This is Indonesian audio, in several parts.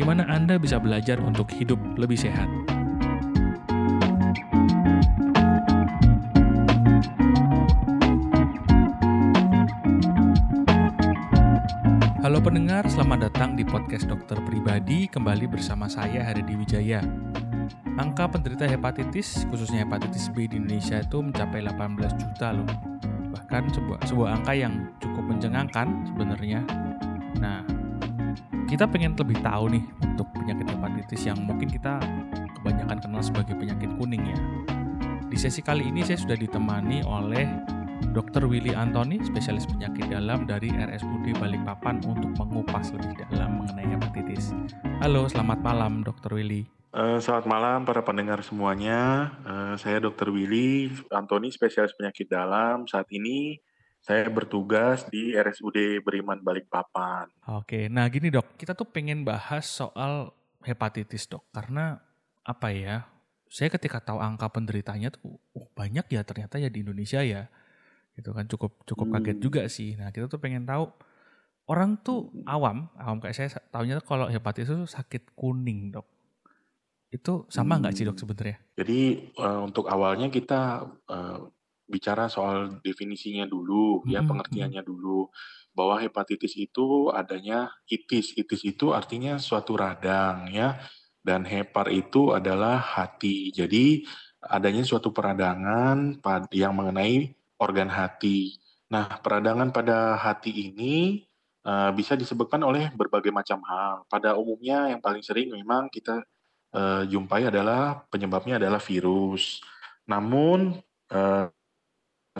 di mana Anda bisa belajar untuk hidup lebih sehat. Halo pendengar, selamat datang di podcast dokter pribadi kembali bersama saya Haridi Wijaya. Angka penderita hepatitis, khususnya hepatitis B di Indonesia itu mencapai 18 juta loh. Bahkan sebuah, sebuah angka yang cukup mencengangkan sebenarnya. Nah, kita pengen lebih tahu nih untuk penyakit hepatitis yang mungkin kita kebanyakan kenal sebagai penyakit kuning ya. Di sesi kali ini saya sudah ditemani oleh Dr. Willy Antoni, spesialis penyakit dalam dari RSUD Balikpapan untuk mengupas lebih dalam mengenai hepatitis. Halo, selamat malam Dr. Willy. Uh, selamat malam para pendengar semuanya. Uh, saya Dr. Willy Antoni, spesialis penyakit dalam. Saat ini saya bertugas di RSUD Beriman Balikpapan. Oke, nah gini dok, kita tuh pengen bahas soal hepatitis dok, karena apa ya? Saya ketika tahu angka penderitanya tuh, oh banyak ya ternyata ya di Indonesia ya, gitu kan cukup cukup hmm. kaget juga sih. Nah kita tuh pengen tahu orang tuh awam, awam kayak saya tahunya kalau hepatitis itu sakit kuning dok. Itu sama nggak hmm. sih dok hmm. sebenarnya? Jadi uh, untuk awalnya kita uh, bicara soal definisinya dulu, ya pengertiannya dulu bahwa hepatitis itu adanya itis. Itis itu artinya suatu radang ya. Dan hepar itu adalah hati. Jadi adanya suatu peradangan yang mengenai organ hati. Nah, peradangan pada hati ini uh, bisa disebabkan oleh berbagai macam hal. Pada umumnya yang paling sering memang kita uh, jumpai adalah penyebabnya adalah virus. Namun uh,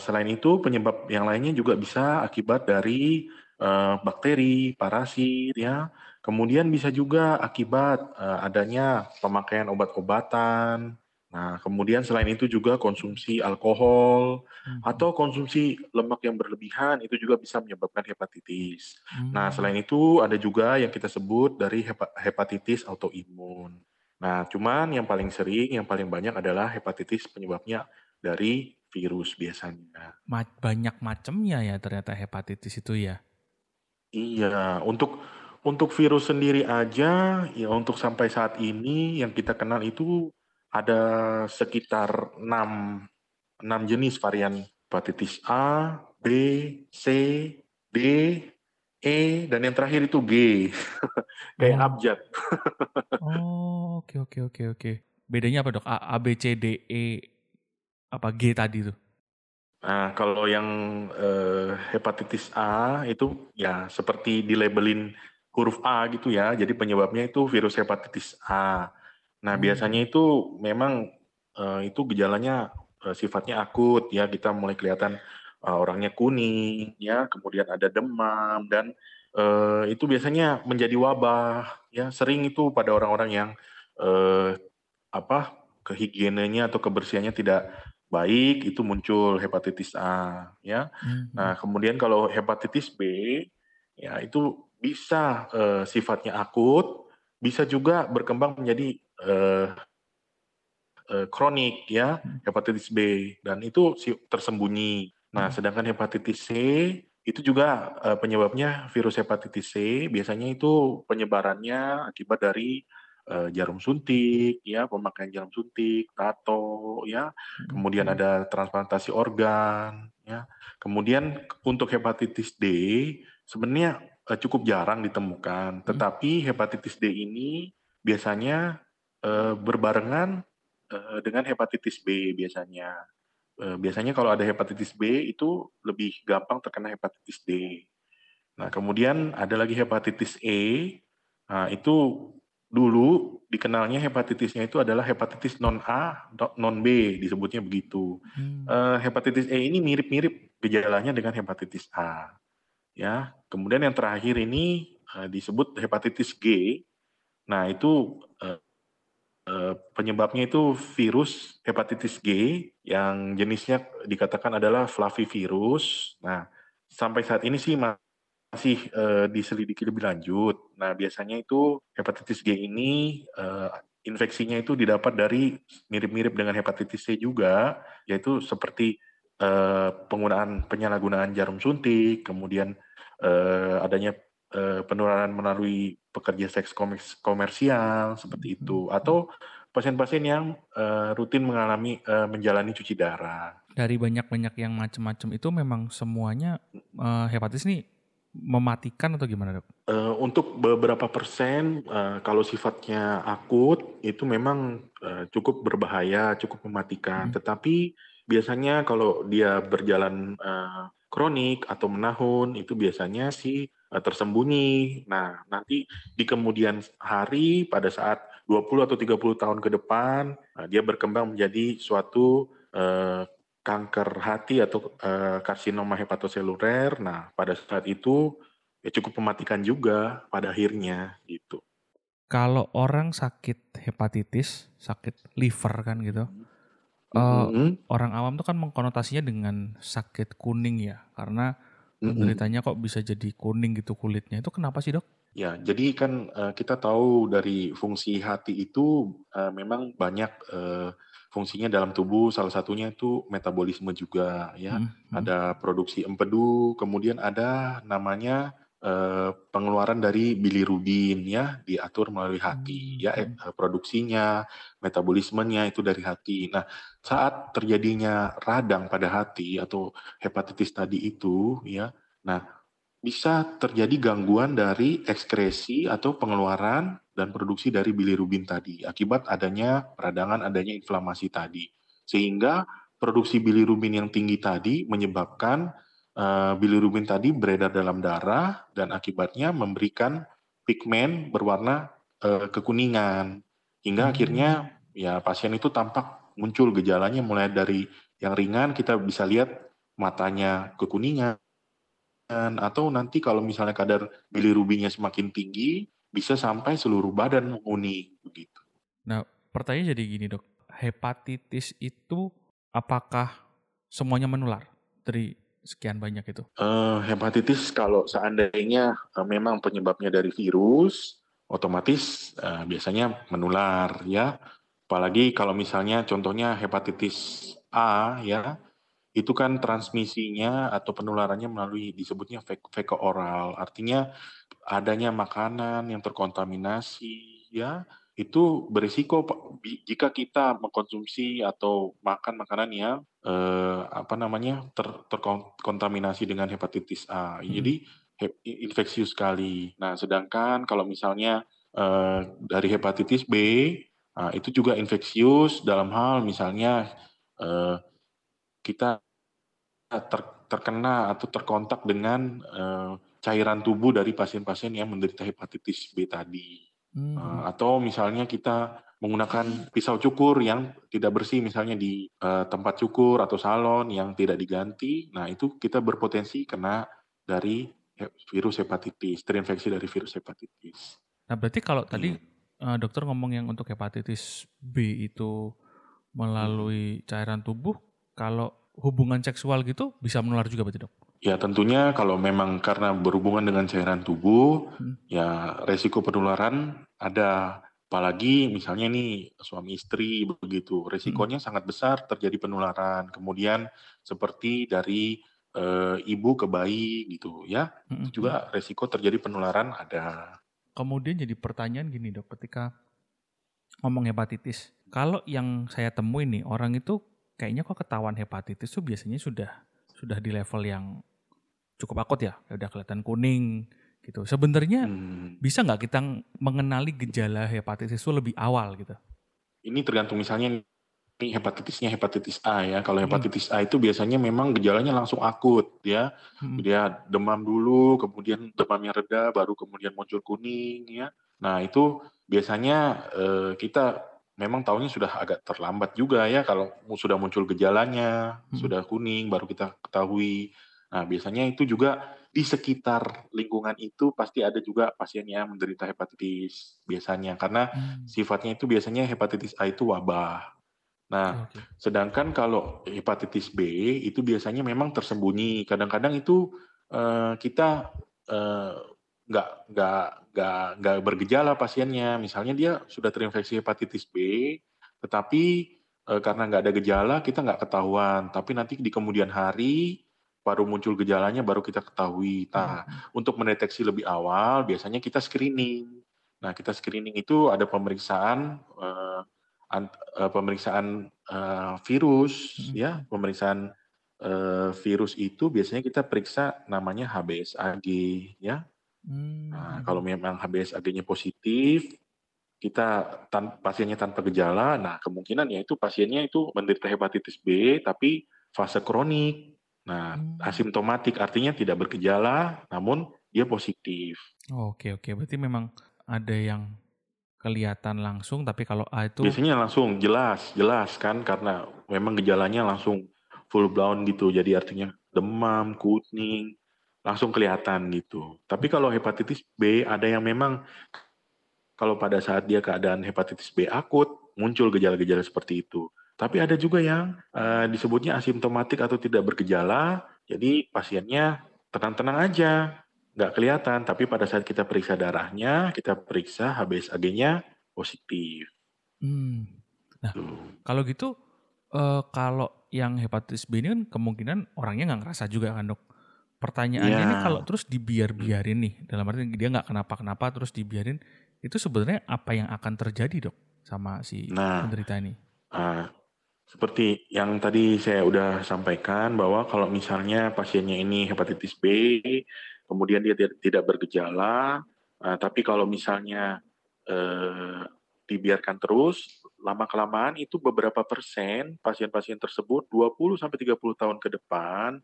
Selain itu, penyebab yang lainnya juga bisa akibat dari uh, bakteri, parasit, ya. Kemudian bisa juga akibat uh, adanya pemakaian obat-obatan. Nah, kemudian selain itu juga konsumsi alkohol hmm. atau konsumsi lemak yang berlebihan itu juga bisa menyebabkan hepatitis. Hmm. Nah, selain itu ada juga yang kita sebut dari hepatitis autoimun. Nah, cuman yang paling sering, yang paling banyak adalah hepatitis penyebabnya dari virus biasanya. Banyak macamnya ya ternyata hepatitis itu ya. Iya, untuk untuk virus sendiri aja ya untuk sampai saat ini yang kita kenal itu ada sekitar 6 6 jenis varian hepatitis A, B, C, D, E dan yang terakhir itu G. Kayak oh. abjad. oh, oke oke oke oke. Bedanya apa, Dok? A, A B C D E apa G tadi tuh? Nah, kalau yang eh, hepatitis A itu ya seperti dilabelin huruf A gitu ya. Jadi penyebabnya itu virus hepatitis A. Nah, hmm. biasanya itu memang eh, itu gejalanya eh, sifatnya akut ya. Kita mulai kelihatan eh, orangnya kuning ya, kemudian ada demam dan eh, itu biasanya menjadi wabah ya. Sering itu pada orang-orang yang eh, apa kehigienanya atau kebersihannya tidak baik itu muncul hepatitis A ya. Hmm. Nah, kemudian kalau hepatitis B ya itu bisa uh, sifatnya akut, bisa juga berkembang menjadi uh, uh, kronik ya, hmm. hepatitis B dan itu tersembunyi. Nah, hmm. sedangkan hepatitis C itu juga uh, penyebabnya virus hepatitis C biasanya itu penyebarannya akibat dari uh, jarum suntik, ya pemakaian jarum suntik, tato, ya, kemudian ada transplantasi organ, ya. Kemudian untuk hepatitis D sebenarnya uh, cukup jarang ditemukan, tetapi hepatitis D ini biasanya uh, berbarengan dengan hepatitis B biasanya. Biasanya kalau ada hepatitis B itu lebih gampang terkena hepatitis D. Nah, kemudian ada lagi hepatitis E. Nah, itu dulu dikenalnya hepatitisnya itu adalah hepatitis non A, non B disebutnya begitu. Hmm. Uh, hepatitis E ini mirip-mirip gejalanya dengan hepatitis A. Ya, kemudian yang terakhir ini uh, disebut hepatitis G. Nah itu uh, uh, penyebabnya itu virus hepatitis G yang jenisnya dikatakan adalah flavivirus. Nah, sampai saat ini sih masih uh, diselidiki lebih lanjut. Nah, biasanya itu hepatitis G ini uh, infeksinya itu didapat dari mirip-mirip dengan hepatitis C juga, yaitu seperti uh, penggunaan penyalahgunaan jarum suntik, kemudian uh, adanya uh, penularan melalui pekerja seks komersial seperti itu, atau pasien-pasien yang uh, rutin mengalami uh, menjalani cuci darah. Dari banyak-banyak yang macam-macam itu memang semuanya uh, hepatitis nih mematikan atau gimana dok? Uh, untuk beberapa persen, uh, kalau sifatnya akut itu memang uh, cukup berbahaya, cukup mematikan. Hmm. Tetapi biasanya kalau dia berjalan uh, kronik atau menahun itu biasanya sih uh, tersembunyi. Nah nanti di kemudian hari pada saat 20 atau 30 tahun ke depan uh, dia berkembang menjadi suatu uh, kanker hati atau uh, karsinoma hepatoseluler. Nah, pada saat itu ya cukup mematikan juga pada akhirnya gitu. Kalau orang sakit hepatitis, sakit liver kan gitu, mm -hmm. uh, orang awam tuh kan mengkonotasinya dengan sakit kuning ya, karena penderitanya kok bisa jadi kuning gitu kulitnya. Itu kenapa sih dok? Ya, jadi kan uh, kita tahu dari fungsi hati itu uh, memang banyak uh, fungsinya dalam tubuh salah satunya itu metabolisme juga ya. Hmm, hmm. Ada produksi empedu, kemudian ada namanya eh, pengeluaran dari bilirubin ya diatur melalui hati hmm. ya eh, produksinya, metabolismenya itu dari hati. Nah, saat terjadinya radang pada hati atau hepatitis tadi itu ya. Nah, bisa terjadi gangguan dari ekskresi atau pengeluaran dan produksi dari bilirubin tadi akibat adanya peradangan, adanya inflamasi tadi. Sehingga produksi bilirubin yang tinggi tadi menyebabkan uh, bilirubin tadi beredar dalam darah dan akibatnya memberikan pigmen berwarna uh, kekuningan hingga hmm. akhirnya ya pasien itu tampak muncul gejalanya mulai dari yang ringan kita bisa lihat matanya kekuningan atau nanti kalau misalnya kadar bilirubinnya semakin tinggi bisa sampai seluruh badan menguning begitu. Nah, pertanyaan jadi gini dok, hepatitis itu apakah semuanya menular dari sekian banyak itu? Uh, hepatitis kalau seandainya uh, memang penyebabnya dari virus, otomatis uh, biasanya menular ya. Apalagi kalau misalnya contohnya hepatitis A ya, itu kan transmisinya atau penularannya melalui disebutnya feko oral. Artinya adanya makanan yang terkontaminasi ya itu berisiko jika kita mengkonsumsi atau makan makanan yang eh, apa namanya ter, terkontaminasi dengan hepatitis A. Hmm. Jadi infeksius sekali. Nah, sedangkan kalau misalnya eh, dari hepatitis B nah, itu juga infeksius dalam hal misalnya eh, kita ter, terkena atau terkontak dengan uh, cairan tubuh dari pasien-pasien yang menderita hepatitis B tadi. Hmm. Uh, atau misalnya kita menggunakan pisau cukur yang tidak bersih misalnya di uh, tempat cukur atau salon yang tidak diganti. Nah, itu kita berpotensi kena dari virus hepatitis, terinfeksi dari virus hepatitis. Nah, berarti kalau hmm. tadi uh, dokter ngomong yang untuk hepatitis B itu melalui cairan tubuh, kalau hubungan seksual gitu bisa menular juga berarti dok? Ya tentunya kalau memang karena berhubungan dengan cairan tubuh, hmm. ya resiko penularan ada. Apalagi misalnya nih suami istri begitu, resikonya hmm. sangat besar terjadi penularan. Kemudian seperti dari e, ibu ke bayi gitu ya, hmm. itu juga resiko terjadi penularan ada. Kemudian jadi pertanyaan gini dok, ketika ngomong hepatitis, kalau yang saya temui nih orang itu kayaknya kok ketahuan hepatitis tuh biasanya sudah sudah di level yang cukup akut ya, ya udah kelihatan kuning gitu. Sebenarnya hmm. bisa nggak kita mengenali gejala hepatitis itu lebih awal gitu? Ini tergantung misalnya ini hepatitisnya hepatitis A ya. Kalau hmm. hepatitis hmm. A itu biasanya memang gejalanya langsung akut ya. Hmm. Dia demam dulu, kemudian demamnya reda, baru kemudian muncul kuning ya. Nah itu biasanya eh, kita memang tahunnya sudah agak terlambat juga ya kalau sudah muncul gejalanya, hmm. sudah kuning baru kita ketahui. Nah, biasanya itu juga di sekitar lingkungan itu pasti ada juga pasien yang menderita hepatitis biasanya karena hmm. sifatnya itu biasanya hepatitis A itu wabah. Nah, okay. sedangkan kalau hepatitis B itu biasanya memang tersembunyi. Kadang-kadang itu uh, kita uh, nggak nggak nggak nggak bergejala pasiennya. Misalnya dia sudah terinfeksi hepatitis B, tetapi uh, karena nggak ada gejala kita nggak ketahuan. Tapi nanti di kemudian hari baru muncul gejalanya baru kita ketahui. Nah, hmm. untuk mendeteksi lebih awal biasanya kita screening. Nah, kita screening itu ada pemeriksaan uh, uh, pemeriksaan uh, virus hmm. ya, pemeriksaan virus itu biasanya kita periksa namanya HBsAg ya. Hmm. Nah, kalau memang HBsAg-nya positif, kita tan pasiennya tanpa gejala, nah kemungkinan ya itu pasiennya itu menderita hepatitis B tapi fase kronik. Nah, hmm. asimptomatik artinya tidak bergejala, namun dia positif. Oh, oke oke, berarti memang ada yang kelihatan langsung, tapi kalau A itu biasanya langsung jelas, jelas kan karena memang gejalanya langsung full blown gitu, jadi artinya demam, kuning, langsung kelihatan gitu. Tapi kalau hepatitis B ada yang memang kalau pada saat dia keadaan hepatitis B akut muncul gejala-gejala seperti itu. Tapi ada juga yang uh, disebutnya asimptomatik atau tidak bergejala, jadi pasiennya tenang-tenang aja, nggak kelihatan. Tapi pada saat kita periksa darahnya, kita periksa HBsAg-nya positif. Hmm. Nah, Tuh. kalau gitu, uh, kalau yang hepatitis B ini kan kemungkinan orangnya nggak ngerasa juga kan dok? Pertanyaannya ya. ini kalau terus dibiar-biarin nih, dalam arti dia nggak kenapa-kenapa terus dibiarin, itu sebenarnya apa yang akan terjadi dok sama si nah, penderita ini? Uh, seperti yang tadi saya udah sampaikan bahwa kalau misalnya pasiennya ini hepatitis B, kemudian dia tidak bergejala, uh, tapi kalau misalnya uh, dibiarkan terus, lama kelamaan itu beberapa persen pasien-pasien tersebut 20 sampai 30 tahun ke depan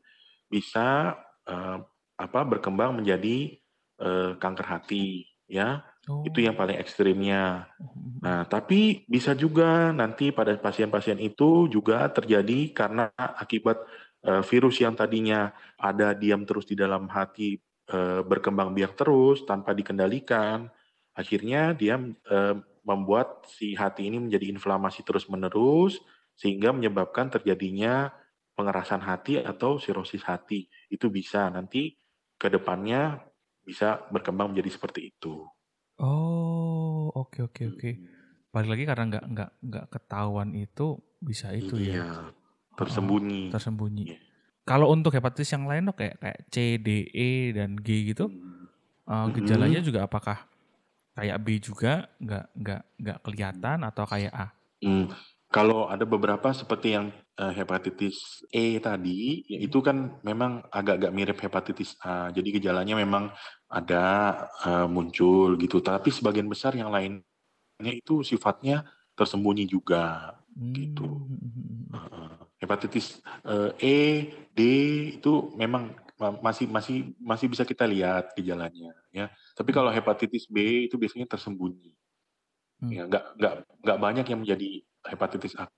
bisa uh, apa berkembang menjadi uh, kanker hati ya Oh. Itu yang paling ekstrimnya. Hmm. Nah, tapi bisa juga nanti pada pasien-pasien itu juga terjadi karena akibat uh, virus yang tadinya ada diam terus di dalam hati uh, berkembang biak terus tanpa dikendalikan. Akhirnya dia uh, membuat si hati ini menjadi inflamasi terus-menerus sehingga menyebabkan terjadinya pengerasan hati atau sirosis hati. Itu bisa nanti ke depannya bisa berkembang menjadi seperti itu. Oh, oke oke oke. Balik lagi karena nggak nggak nggak ketahuan itu bisa itu ya. Iya, tersembunyi. Oh, tersembunyi. Yeah. Kalau untuk hepatitis yang lain kayak kayak C, D, E dan G gitu, uh, gejalanya juga apakah kayak B juga nggak nggak nggak kelihatan atau kayak A? Hmm. Kalau ada beberapa seperti yang uh, hepatitis E tadi, ya itu kan memang agak-agak mirip hepatitis A. Jadi gejalanya memang ada uh, muncul gitu. Tapi sebagian besar yang lainnya itu sifatnya tersembunyi juga gitu. Uh, hepatitis uh, E, D itu memang masih masih masih bisa kita lihat gejalanya ya. Tapi kalau hepatitis B itu biasanya tersembunyi. Hmm. Ya, nggak nggak nggak banyak yang menjadi hepatitis akut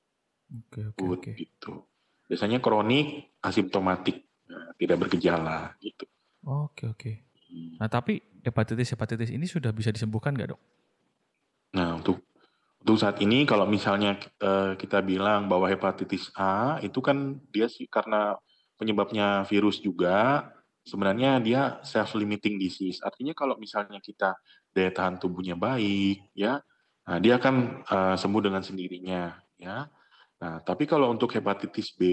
okay, okay, okay. gitu. Biasanya kronik, asimptomatik, nah, tidak bergejala gitu. Oke okay, oke. Okay. Hmm. Nah tapi hepatitis hepatitis ini sudah bisa disembuhkan nggak dok? Nah untuk untuk saat ini kalau misalnya uh, kita bilang bahwa hepatitis A itu kan dia sih karena penyebabnya virus juga sebenarnya dia self limiting disease. Artinya kalau misalnya kita daya tahan tubuhnya baik ya Nah, dia akan uh, sembuh dengan sendirinya, ya. Nah, tapi kalau untuk hepatitis B,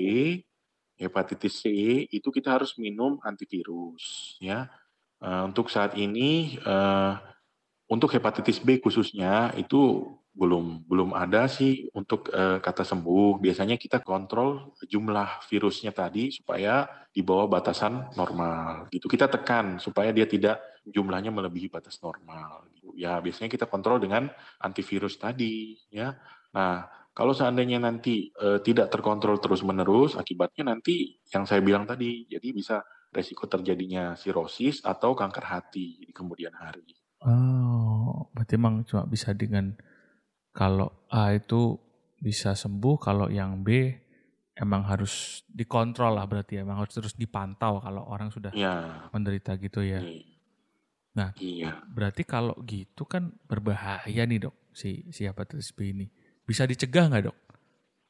hepatitis C itu kita harus minum antivirus, ya. Uh, untuk saat ini, uh, untuk hepatitis B khususnya itu belum belum ada sih untuk uh, kata sembuh. Biasanya kita kontrol jumlah virusnya tadi supaya di bawah batasan normal. Gitu kita tekan supaya dia tidak jumlahnya melebihi batas normal. Ya biasanya kita kontrol dengan antivirus tadi. Ya. Nah kalau seandainya nanti uh, tidak terkontrol terus menerus, akibatnya nanti yang saya bilang tadi, jadi bisa resiko terjadinya sirosis atau kanker hati di kemudian hari. Oh, berarti memang cuma bisa dengan kalau A itu bisa sembuh, kalau yang B emang harus dikontrol lah berarti ya, emang harus terus dipantau kalau orang sudah ya. menderita gitu ya. Iya. Nah, Iya. berarti kalau gitu kan berbahaya nih dok si si hepatitis B ini. Bisa dicegah nggak dok?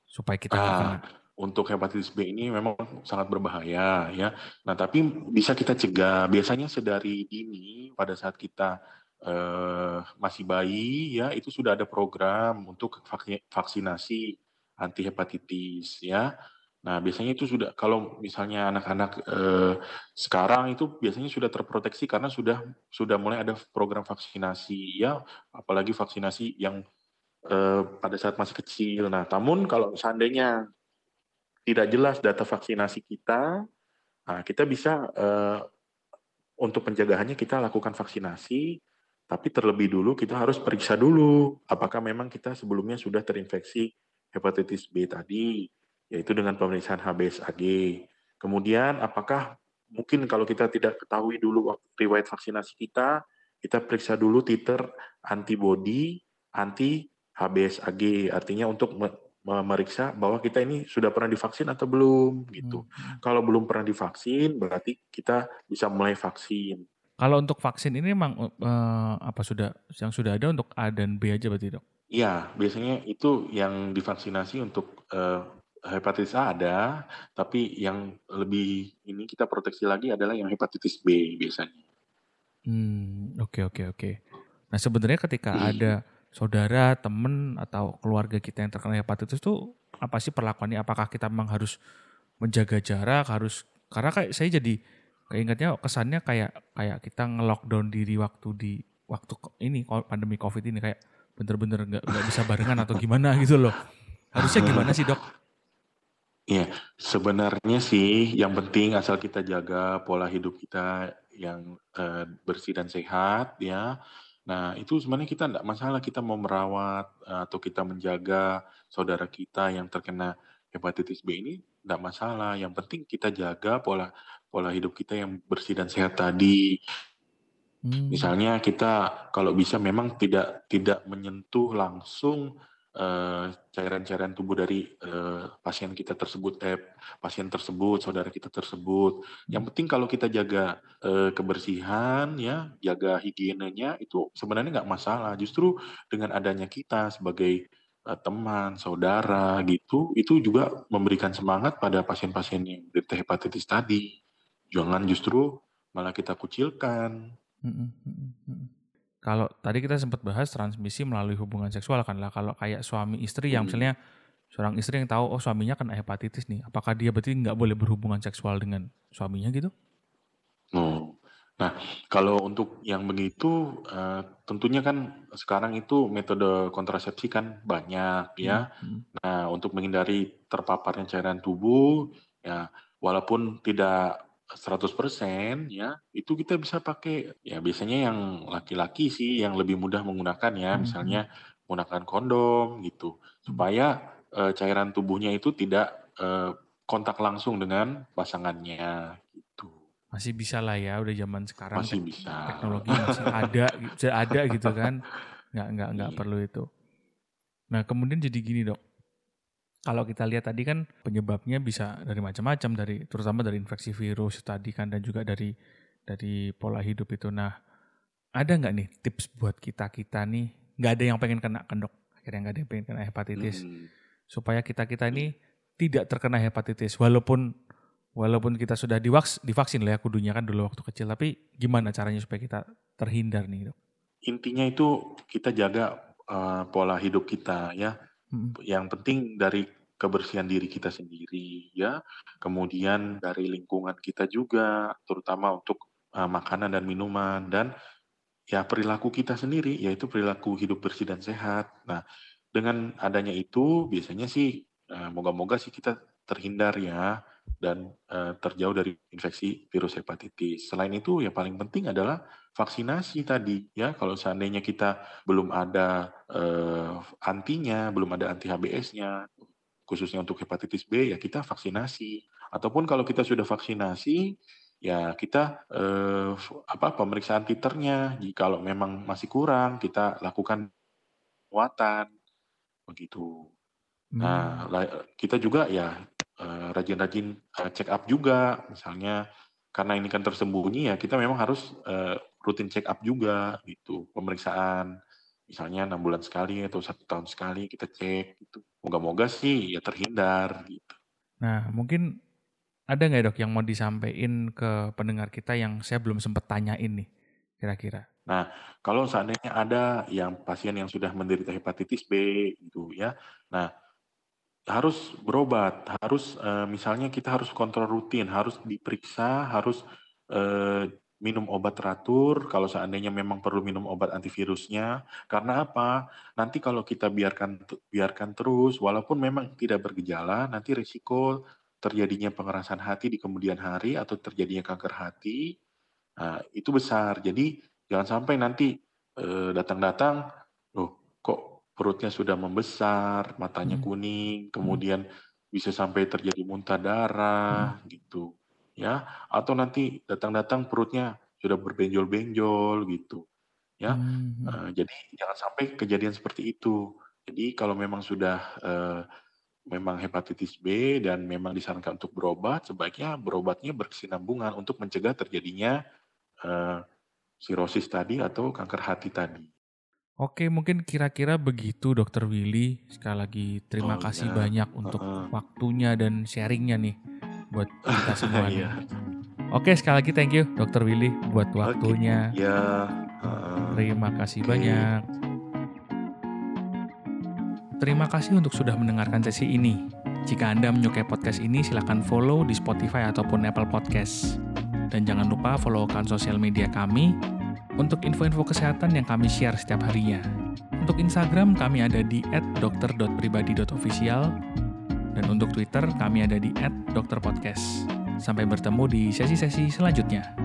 Supaya kita Ah, kena. untuk hepatitis B ini memang sangat berbahaya ya. Nah, tapi bisa kita cegah. Biasanya sedari dini pada saat kita eh, masih bayi ya, itu sudah ada program untuk vaksinasi anti hepatitis ya. Nah, biasanya itu sudah kalau misalnya anak-anak eh, sekarang itu biasanya sudah terproteksi karena sudah sudah mulai ada program vaksinasi ya, apalagi vaksinasi yang eh, pada saat masih kecil. Nah, namun kalau seandainya tidak jelas data vaksinasi kita, nah kita bisa eh, untuk pencegahannya kita lakukan vaksinasi, tapi terlebih dulu kita harus periksa dulu apakah memang kita sebelumnya sudah terinfeksi hepatitis B tadi, yaitu dengan pemeriksaan HBsAg. Kemudian apakah mungkin kalau kita tidak ketahui dulu riwayat vaksinasi kita, kita periksa dulu titer antibody anti HBsAg, artinya untuk me- memeriksa bahwa kita ini sudah pernah divaksin atau belum gitu. Hmm. Kalau belum pernah divaksin berarti kita bisa mulai vaksin. Kalau untuk vaksin ini emang eh, apa sudah yang sudah ada untuk A dan B aja berarti dok? Iya, biasanya itu yang divaksinasi untuk eh, hepatitis A ada, tapi yang lebih ini kita proteksi lagi adalah yang hepatitis B biasanya. Hmm, oke oke oke. Nah sebenarnya ketika Hmm. ada saudara, temen atau keluarga kita yang terkena hepatitis tuh apa sih perlakuannya? Apakah kita memang harus menjaga jarak? Harus karena kayak saya jadi keingetnya kesannya kayak kayak kita nge-lockdown diri waktu di waktu ini pandemi covid ini kayak bener-bener nggak nggak bisa barengan atau gimana gitu loh. Harusnya gimana sih dok? Iya, sebenarnya sih yang penting asal kita jaga pola hidup kita yang eh, bersih dan sehat ya. Nah, itu sebenarnya kita tidak masalah kita mau merawat eh, atau kita menjaga saudara kita yang terkena hepatitis B ini tidak masalah. Yang penting kita jaga pola pola hidup kita yang bersih dan sehat tadi. Hmm, Misalnya kita kalau bisa memang tidak tidak menyentuh langsung eh, cairan-cairan tubuh dari eh, pasien kita tersebut, eh, pasien tersebut, saudara kita tersebut. Yang penting kalau kita jaga eh, kebersihan, ya, jaga higienenya itu sebenarnya nggak masalah. Justru dengan adanya kita sebagai eh, teman, saudara gitu, itu juga memberikan semangat pada pasien-pasien yang menderita hepatitis tadi. Jangan justru malah kita kucilkan. Mm, mm, mm, mm. Kalau tadi kita sempat bahas transmisi melalui hubungan seksual kan lah. Kalau kayak suami istri yang Hmm. misalnya seorang istri yang tahu oh suaminya kena hepatitis nih, apakah dia berarti nggak boleh berhubungan seksual dengan suaminya gitu? Oh. Nah, kalau untuk yang begitu, eh, tentunya kan sekarang itu metode kontrasepsi kan banyak ya. Hmm, Nah, untuk menghindari terpaparnya cairan tubuh, ya walaupun tidak 100% ya, itu kita bisa pakai ya biasanya yang laki-laki sih yang lebih mudah menggunakan ya, Hmm, misalnya menggunakan kondom gitu, supaya eh, cairan tubuhnya itu tidak eh, kontak langsung dengan pasangannya gitu. Masih bisa lah ya, udah zaman sekarang Masih bisa. teknologi masih ada, bisa ada gitu kan, nggak nggak nggak Iya. perlu itu. Nah kemudian jadi gini dok, kalau kita lihat tadi kan penyebabnya bisa dari macam-macam, dari terutama dari infeksi virus tadi kan dan juga dari dari pola hidup itu. Nah ada nggak nih tips buat kita kita nih, nggak ada yang pengen kena kan dok, akhirnya nggak ada yang pengen kena hepatitis, Mm. supaya kita kita ini tidak terkena hepatitis, walaupun walaupun kita sudah diwaks, divaksin lah ya kudunya kan dulu waktu kecil, tapi gimana caranya supaya kita terhindar nih dok? Intinya itu kita jaga eh, pola hidup kita ya. Yang penting dari kebersihan diri kita sendiri ya. Kemudian dari lingkungan kita juga, terutama untuk eh, makanan dan minuman dan ya perilaku kita sendiri yaitu perilaku hidup bersih dan sehat. Nah, dengan adanya itu biasanya sih eh, moga-moga sih kita terhindar ya dan eh, terjauh dari infeksi virus hepatitis. Selain itu yang paling penting adalah vaksinasi tadi ya. Kalau seandainya kita belum ada eh, antinya, belum ada anti HBS-nya khususnya untuk hepatitis B ya kita vaksinasi. Ataupun kalau kita sudah vaksinasi ya kita eh, apa pemeriksaan titernya. Jika memang masih kurang kita lakukan perawatan begitu. Hmm. Nah, kita juga ya uh, rajin-rajin uh, check up juga, misalnya karena ini kan tersembunyi ya kita memang harus uh, rutin check up juga gitu, pemeriksaan misalnya enam bulan sekali atau satu tahun sekali kita cek gitu. Moga-moga sih ya terhindar gitu. Nah mungkin ada nggak dok yang mau disampaikan ke pendengar kita yang saya belum sempat tanyain nih kira-kira? Nah, kalau seandainya ada yang pasien yang sudah menderita hepatitis B gitu ya. Nah, harus berobat, harus uh, misalnya kita harus kontrol rutin, harus diperiksa, harus uh, minum obat teratur kalau seandainya memang perlu minum obat antivirusnya. Karena apa? Nanti kalau kita biarkan biarkan terus walaupun memang tidak bergejala, nanti risiko terjadinya pengerasan hati di kemudian hari atau terjadinya kanker hati nah, itu besar. Jadi jangan sampai nanti datang-datang, perutnya sudah membesar, matanya hmm. kuning, hmm. kemudian bisa sampai terjadi muntah darah hmm. gitu, ya. Atau nanti datang-datang perutnya sudah berbenjol-benjol gitu, ya. Hmm. Uh, jadi jangan sampai kejadian seperti itu. Jadi kalau memang sudah uh, memang hepatitis B dan memang disarankan untuk berobat, sebaiknya berobatnya berkesinambungan untuk mencegah terjadinya uh, sirosis tadi atau kanker hati tadi. Oke, mungkin kira-kira begitu Dokter Willy. Sekali lagi terima oh, kasih ya. banyak untuk uh -uh. waktunya dan sharingnya nih buat kita semua. iya. Oke, sekali lagi thank you Dokter Willy buat waktunya. Okay. Ya. Uh, terima kasih okay. banyak. Terima kasih untuk sudah mendengarkan sesi ini. Jika Anda menyukai podcast ini, silakan follow di Spotify ataupun Apple Podcast. Dan jangan lupa follow akun sosial media kami untuk info-info kesehatan yang kami share setiap harinya. Untuk Instagram kami ada di @dokter.pribadi.official dan untuk Twitter kami ada di @dokterpodcast. Sampai bertemu di sesi-sesi selanjutnya.